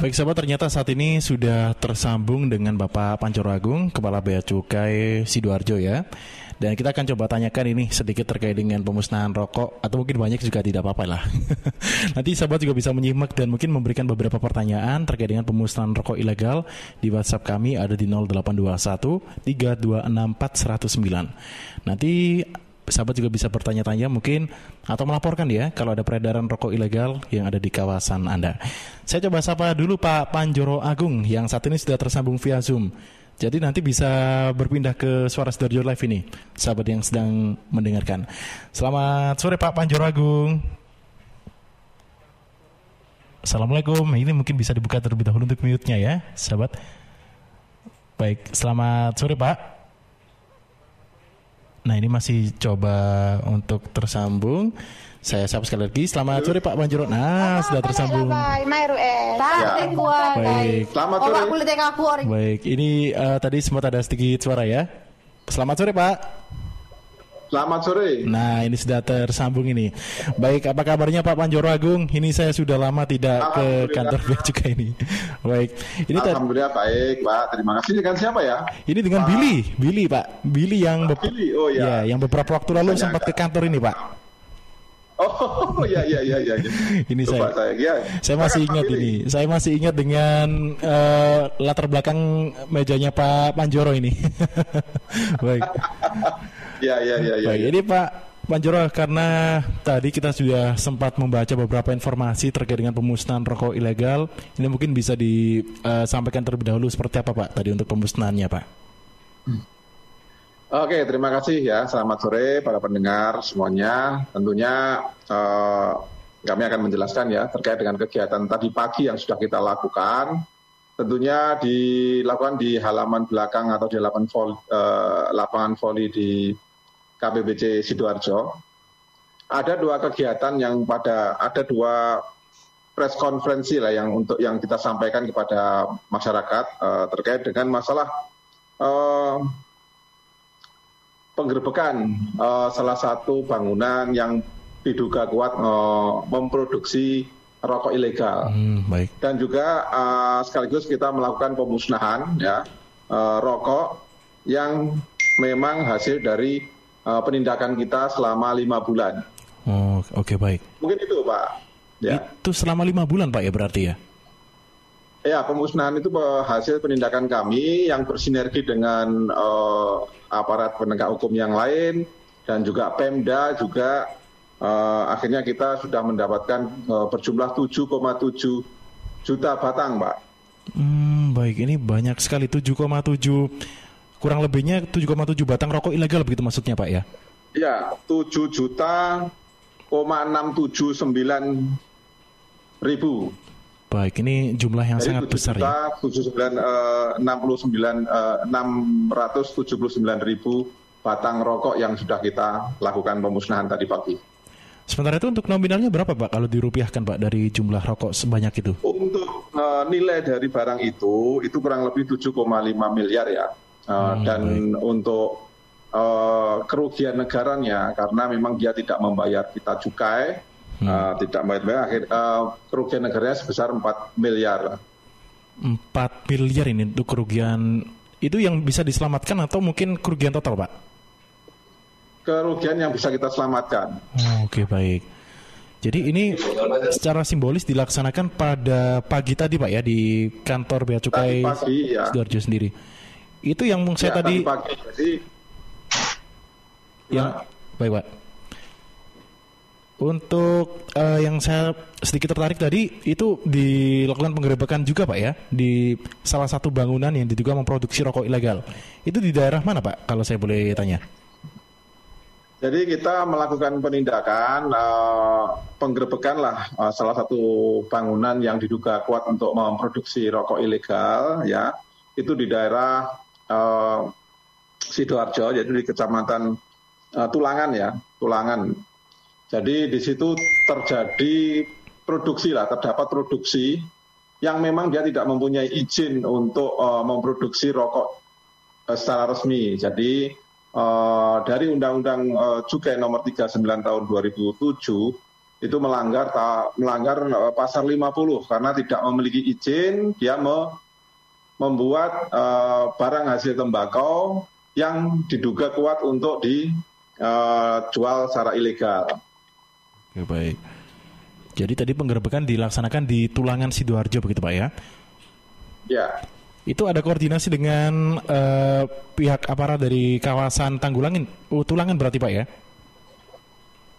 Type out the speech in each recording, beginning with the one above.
Baik sahabat, ternyata saat ini sudah tersambung dengan Bapak Pancoro Agung, Kepala Bea Cukai Sidoarjo ya. Dan kita akan coba tanyakan ini sedikit terkait dengan pemusnahan rokok atau mungkin banyak juga tidak apa-apa lah. Nanti sahabat juga bisa menyimak dan mungkin memberikan beberapa pertanyaan terkait dengan pemusnahan rokok ilegal di WhatsApp kami ada di 0821 3264109. Nanti sahabat juga bisa bertanya-tanya mungkin atau melaporkan ya kalau ada peredaran rokok ilegal yang ada di kawasan Anda. Saya coba sapa dulu Pak Panjoro Agung yang saat ini sudah tersambung via Zoom. Jadi nanti bisa berpindah ke suara Sidoarjo Live ini, sahabat yang sedang mendengarkan. Selamat sore Pak Panjoro Agung. Assalamualaikum. Ini mungkin bisa dibuka terlebih dahulu untuk mute-nya ya, sahabat. Baik, selamat sore Pak. Nah ini masih coba untuk tersambung. Saya sapa sekali lagi. Selamat sore Pak Banjuro. Nah, sudah tersambung. eh. Ya. Baik. Selamat sore. Baik, ini uh, tadi sempat ada sedikit suara ya. Selamat sore Pak. Selamat sore. Nah, ini sudah tersambung ini. Baik, apa kabarnya Pak Panjoro Agung? Ini saya sudah lama tidak ke kantor bea cukai ini. Baik. Ini Alhamdulillah baik, Pak. Terima kasih. Dengan siapa ya? Ini dengan Pak. Billy, Billy Pak. Billy yang Pak Billy. Oh ya. ya. yang beberapa waktu lalu Saya sempat ke kantor ini, Pak. Oh iya iya iya iya. ini saya, saya, ya. saya masih ingat ini. Saya masih ingat dengan uh, latar belakang mejanya Pak Panjoro ini. Baik. Ya ya ya. Baik, ya. ini Pak Panjoro karena tadi kita sudah sempat membaca beberapa informasi terkait dengan pemusnahan rokok ilegal. Ini mungkin bisa disampaikan uh, terlebih dahulu seperti apa Pak tadi untuk pemusnahannya Pak. Hmm. Oke, terima kasih ya. Selamat sore para pendengar semuanya. Tentunya uh, kami akan menjelaskan ya terkait dengan kegiatan tadi pagi yang sudah kita lakukan. Tentunya dilakukan di halaman belakang atau di lapangan voli, uh, lapangan voli di KPBC Sidoarjo. Ada dua kegiatan yang pada ada dua press konferensi lah yang untuk yang kita sampaikan kepada masyarakat uh, terkait dengan masalah uh, penggerbekan uh, salah satu bangunan yang diduga kuat uh, memproduksi rokok ilegal. Hmm, baik. Dan juga uh, sekaligus kita melakukan pemusnahan ya uh, rokok yang memang hasil dari uh, penindakan kita selama lima bulan. Oh, oke okay, baik. Mungkin itu Pak. Ya. Itu selama lima bulan Pak ya berarti ya? Ya, pemusnahan itu hasil penindakan kami yang bersinergi dengan uh, aparat penegak hukum yang lain dan juga Pemda juga uh, akhirnya kita sudah mendapatkan uh, berjumlah 7,7 juta batang, Pak. Hmm, baik, ini banyak sekali 7,7 kurang lebihnya 7,7 batang rokok ilegal begitu maksudnya, Pak ya? Ya, 7 juta 679 ribu Baik, ini jumlah yang Jadi sangat besar ya. 79, uh, 69, uh, 679 ribu batang rokok yang sudah kita lakukan pemusnahan tadi pagi. Sementara itu untuk nominalnya berapa Pak kalau dirupiahkan Pak dari jumlah rokok sebanyak itu? Untuk uh, nilai dari barang itu itu kurang lebih 7,5 miliar ya. Uh, hmm, dan baik. untuk uh, kerugian negaranya karena memang dia tidak membayar kita cukai hmm. uh, tidak baik-baik akhir uh, kerugian negaranya sebesar 4 miliar. 4 miliar ini untuk kerugian itu yang bisa diselamatkan atau mungkin kerugian total, Pak? Kerugian yang bisa kita selamatkan. Oh, Oke, okay, baik. Jadi ini secara simbolis dilaksanakan pada pagi tadi Pak ya di kantor Bea Cukai ya. Sidoarjo sendiri. Itu yang saya ya, tadi, pagi. Jadi, yang ya. baik Pak. Untuk uh, yang saya sedikit tertarik tadi itu dilakukan penggerebekan juga Pak ya di salah satu bangunan yang diduga memproduksi rokok ilegal. Itu di daerah mana Pak kalau saya boleh tanya? Jadi kita melakukan penindakan uh, penggerebekan lah uh, salah satu bangunan yang diduga kuat untuk memproduksi rokok ilegal ya itu di daerah sidoarjo jadi di kecamatan uh, Tulangan ya Tulangan jadi di situ terjadi produksi lah, terdapat produksi yang memang dia tidak mempunyai izin untuk uh, memproduksi rokok uh, secara resmi. Jadi uh, dari Undang-Undang uh, Cukai Nomor 39 Tahun 2007 itu melanggar ta, melanggar uh, pasal 50 karena tidak memiliki izin dia me, membuat uh, barang hasil tembakau yang diduga kuat untuk dijual uh, secara ilegal. Oke, baik. Jadi tadi penggerbekan dilaksanakan di Tulangan Sidoarjo begitu Pak ya? Ya. Itu ada koordinasi dengan uh, pihak aparat dari kawasan Tanggulangin, uh, Tulangan berarti Pak ya?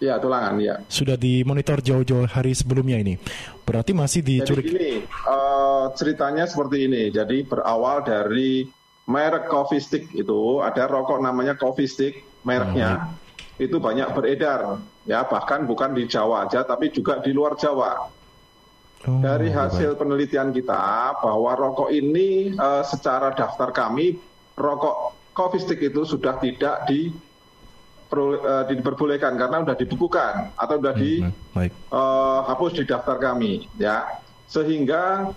Ya, tulangan ya. Sudah dimonitor jauh-jauh hari sebelumnya ini. Berarti masih dicuri. Jadi ini uh, ceritanya seperti ini. Jadi berawal dari merek Coffee Stick itu ada rokok namanya Coffee Stick mereknya. Hmm. Itu banyak beredar ya bahkan bukan di Jawa aja tapi juga di luar Jawa. Oh, dari hasil baik. penelitian kita bahwa rokok ini uh, secara daftar kami rokok Coffee Stick itu sudah tidak di uh, diperbolehkan karena sudah dibukukan atau sudah dihapus hmm, uh, di daftar kami ya. Sehingga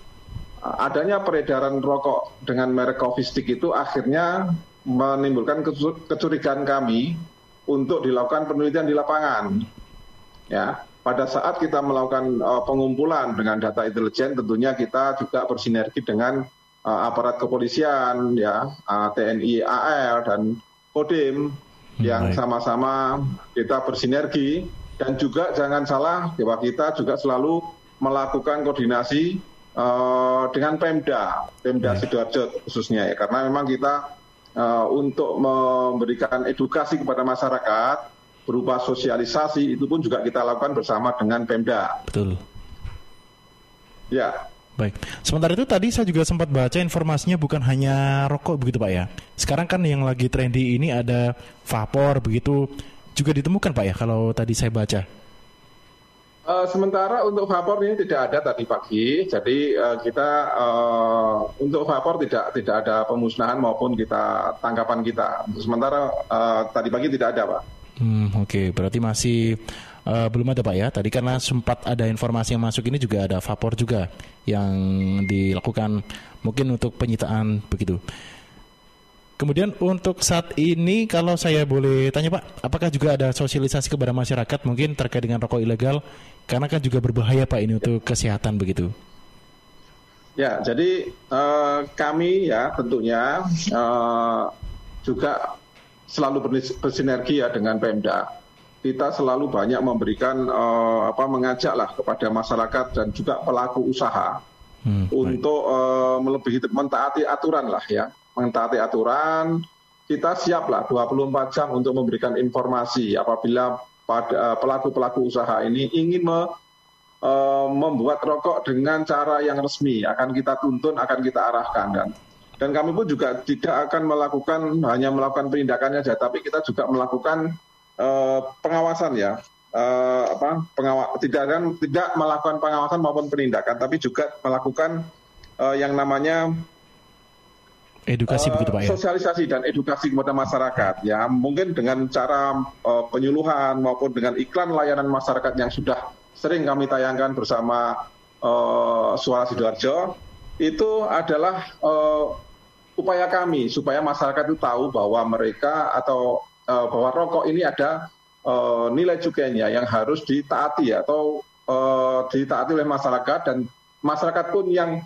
uh, adanya peredaran rokok dengan merek Coffee Stick itu akhirnya menimbulkan kecurigaan kami untuk dilakukan penelitian di lapangan ya. Pada saat kita melakukan uh, pengumpulan dengan data intelijen tentunya kita juga bersinergi dengan uh, aparat kepolisian ya uh, TNI AL dan Kodim yang sama-sama kita bersinergi. Dan juga jangan salah bahwa kita juga selalu melakukan koordinasi uh, dengan Pemda, Pemda Sidoarjo khususnya ya. Karena memang kita uh, untuk memberikan edukasi kepada masyarakat berupa sosialisasi itu pun juga kita lakukan bersama dengan Pemda. Betul. Ya, Baik. Sementara itu tadi saya juga sempat baca informasinya bukan hanya rokok begitu Pak ya. Sekarang kan yang lagi trendy ini ada vapor begitu juga ditemukan Pak ya kalau tadi saya baca. Uh, sementara untuk vapor ini tidak ada tadi pagi, jadi uh, kita uh, untuk vapor tidak tidak ada pemusnahan maupun kita tangkapan kita. Sementara uh, tadi pagi tidak ada, Pak. Hmm, Oke, okay. berarti masih uh, belum ada Pak ya. Tadi karena sempat ada informasi yang masuk ini juga ada vapor juga yang dilakukan mungkin untuk penyitaan begitu. Kemudian untuk saat ini kalau saya boleh tanya Pak, apakah juga ada sosialisasi kepada masyarakat mungkin terkait dengan rokok ilegal? Karena kan juga berbahaya Pak ini untuk kesehatan begitu. Ya, jadi uh, kami ya tentunya uh, juga selalu bersinergi ya dengan Pemda kita selalu banyak memberikan uh, apa mengajaklah kepada masyarakat dan juga pelaku usaha hmm, untuk uh, melebihi mentaati aturan lah ya. Mentaati aturan kita siap lah 24 jam untuk memberikan informasi apabila pada uh, pelaku-pelaku usaha ini ingin me, uh, membuat rokok dengan cara yang resmi. Akan kita tuntun akan kita arahkan dan dan kami pun juga tidak akan melakukan hanya melakukan penindakannya saja tapi kita juga melakukan pengawasan ya. Uh, apa pengawas tidak melakukan pengawasan maupun penindakan tapi juga melakukan uh, yang namanya edukasi uh, begitu pak ya? sosialisasi dan edukasi kepada masyarakat ya. Mungkin dengan cara uh, penyuluhan maupun dengan iklan layanan masyarakat yang sudah sering kami tayangkan bersama uh, suara sidoarjo itu adalah uh, upaya kami supaya masyarakat itu tahu bahwa mereka atau uh, bahwa rokok ini ada uh, nilai cukainya yang harus ditaati atau uh, ditaati oleh masyarakat dan masyarakat pun yang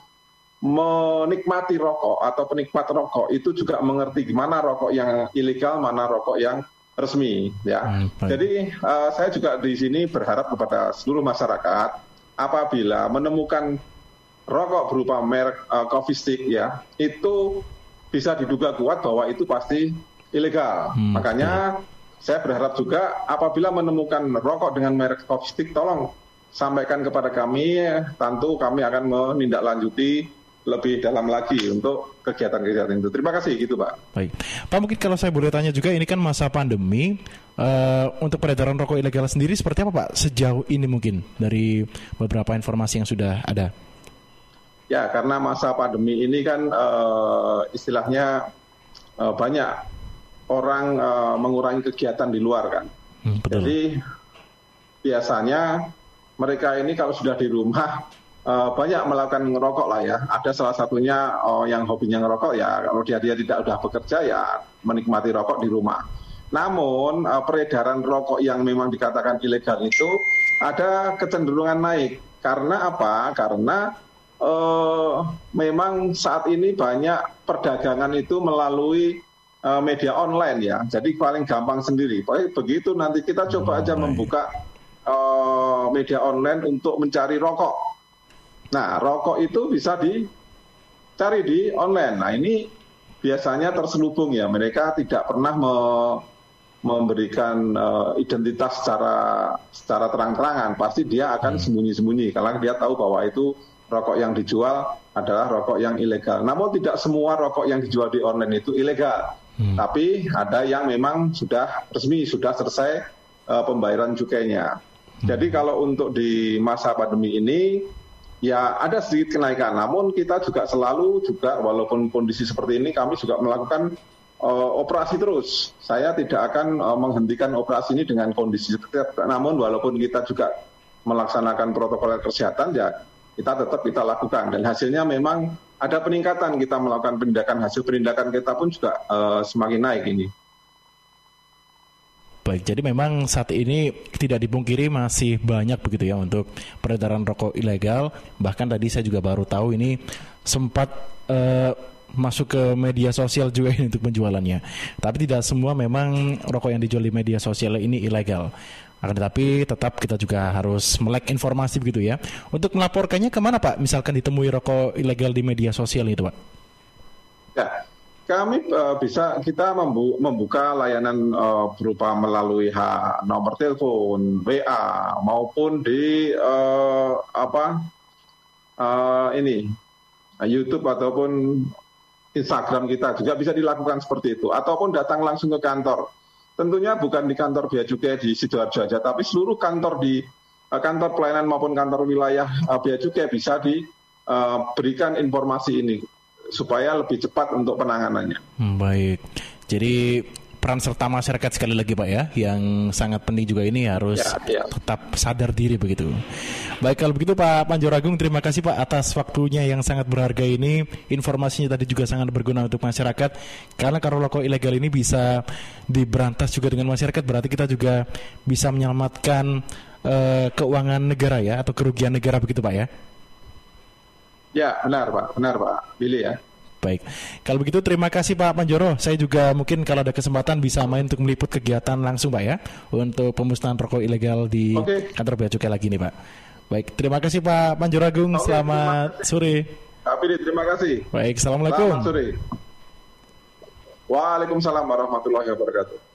menikmati rokok atau penikmat rokok itu juga mengerti gimana rokok yang ilegal, mana rokok yang resmi ya. Hmm, Jadi uh, saya juga di sini berharap kepada seluruh masyarakat apabila menemukan rokok berupa merek uh, coffee stick ya, itu bisa diduga kuat bahwa itu pasti ilegal. Hmm, Makanya ya. saya berharap juga apabila menemukan rokok dengan merek coffee stick, tolong sampaikan kepada kami. Tentu kami akan menindaklanjuti lebih dalam lagi untuk kegiatan-kegiatan itu. Terima kasih gitu Pak. Baik. Pak mungkin kalau saya boleh tanya juga ini kan masa pandemi uh, untuk peredaran rokok ilegal sendiri seperti apa Pak sejauh ini mungkin dari beberapa informasi yang sudah ada? Ya karena masa pandemi ini kan uh, istilahnya uh, banyak orang uh, mengurangi kegiatan di luar kan. Hmm, betul. Jadi biasanya mereka ini kalau sudah di rumah uh, banyak melakukan ngerokok lah ya. Ada salah satunya uh, yang hobinya ngerokok ya kalau dia dia tidak sudah bekerja ya menikmati rokok di rumah. Namun uh, peredaran rokok yang memang dikatakan ilegal itu ada kecenderungan naik. Karena apa? Karena eh, memang saat ini banyak perdagangan itu melalui media online ya. Jadi paling gampang sendiri. Pokoknya begitu nanti kita coba aja membuka eh, media online untuk mencari rokok. Nah, rokok itu bisa dicari di online. Nah, ini biasanya terselubung ya. Mereka tidak pernah me memberikan uh, identitas secara secara terang-terangan. Pasti dia akan sembunyi-sembunyi karena dia tahu bahwa itu rokok yang dijual adalah rokok yang ilegal. Namun tidak semua rokok yang dijual di online itu ilegal. Hmm. Tapi ada yang memang sudah resmi, sudah selesai uh, pembayaran cukainya. Hmm. Jadi kalau untuk di masa pandemi ini ya ada sedikit kenaikan. Namun kita juga selalu juga walaupun kondisi seperti ini kami juga melakukan uh, operasi terus. Saya tidak akan uh, menghentikan operasi ini dengan kondisi tetap. Namun walaupun kita juga melaksanakan protokol kesehatan ya kita tetap kita lakukan dan hasilnya memang ada peningkatan kita melakukan penindakan hasil penindakan kita pun juga uh, semakin naik ini. Baik, jadi memang saat ini tidak dipungkiri masih banyak begitu ya untuk peredaran rokok ilegal. Bahkan tadi saya juga baru tahu ini sempat uh, masuk ke media sosial juga ini untuk penjualannya. Tapi tidak semua memang rokok yang dijual di media sosial ini ilegal. Akan tetapi tetap kita juga harus melek informasi begitu ya. Untuk melaporkannya ke mana Pak? Misalkan ditemui rokok ilegal di media sosial itu Pak? Ya, kami uh, bisa kita membu membuka layanan uh, berupa melalui H, nomor telepon, WA maupun di uh, apa uh, ini YouTube ataupun Instagram kita juga bisa dilakukan seperti itu ataupun datang langsung ke kantor tentunya bukan di kantor Bea Cukai di Sidoarjo saja, tapi seluruh kantor di uh, kantor pelayanan maupun kantor wilayah uh, Bea Cukai bisa diberikan uh, informasi ini supaya lebih cepat untuk penanganannya. Hmm, baik. Jadi peran serta masyarakat sekali lagi Pak ya yang sangat penting juga ini harus ya, ya. tetap sadar diri begitu. Baik kalau begitu Pak Panjoragung terima kasih Pak atas waktunya yang sangat berharga ini informasinya tadi juga sangat berguna untuk masyarakat karena kalau rokok ilegal ini bisa diberantas juga dengan masyarakat berarti kita juga bisa menyelamatkan uh, keuangan negara ya atau kerugian negara begitu Pak ya. Ya benar Pak benar Pak Billy ya. Baik, kalau begitu terima kasih Pak Panjoro. Saya juga mungkin kalau ada kesempatan bisa main untuk meliput kegiatan langsung Pak ya untuk pemusnahan rokok ilegal di okay. kantor bea cukai lagi nih Pak. Baik, terima kasih Pak Panjoro Agung. Okay, Selamat sore. Tapi terima kasih. Baik, assalamualaikum. Selamat sore. Waalaikumsalam warahmatullahi wabarakatuh.